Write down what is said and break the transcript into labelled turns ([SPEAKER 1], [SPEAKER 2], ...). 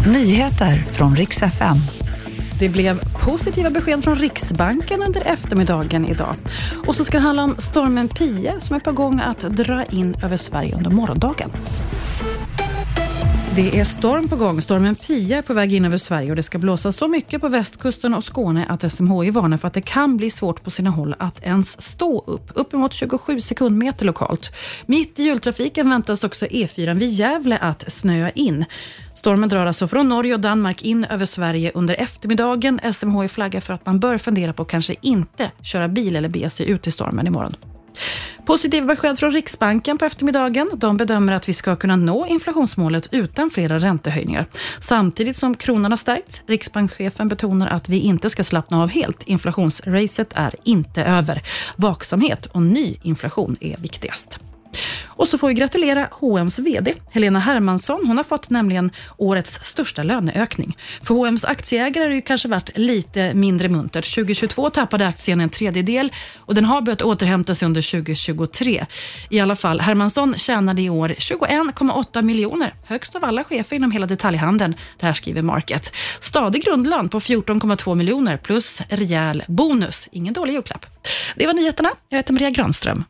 [SPEAKER 1] Nyheter från riks FM.
[SPEAKER 2] Det blev positiva besked från Riksbanken under eftermiddagen idag. Och så ska det handla om stormen Pia som är på gång att dra in över Sverige under morgondagen. Det är storm på gång. Stormen Pia är på väg in över Sverige och det ska blåsa så mycket på västkusten och Skåne att SMHI varnar för att det kan bli svårt på sina håll att ens stå upp. Uppemot 27 sekundmeter lokalt. Mitt i jultrafiken väntas också E4 vid Gävle att snöa in. Stormen drar alltså från Norge och Danmark in över Sverige under eftermiddagen. SMHI flaggar för att man bör fundera på att kanske inte köra bil eller bege sig ut i stormen imorgon. Positiva besked från Riksbanken på eftermiddagen. De bedömer att vi ska kunna nå inflationsmålet utan flera räntehöjningar. Samtidigt som kronan har stärkts. Riksbankschefen betonar att vi inte ska slappna av helt. Inflationsracet är inte över. Vaksamhet och ny inflation är viktigast. Och så får vi gratulera H&M's VD Helena Hermansson. Hon har fått nämligen årets största löneökning. För H&M's aktieägare har det ju kanske varit lite mindre muntert. 2022 tappade aktien en tredjedel och den har börjat återhämta sig under 2023. I alla fall, Hermansson tjänade i år 21,8 miljoner. Högst av alla chefer inom hela detaljhandeln. Det här skriver Market. Stadig grundlön på 14,2 miljoner plus rejäl bonus. Ingen dålig julklapp. Det var nyheterna. Jag heter Maria Granström.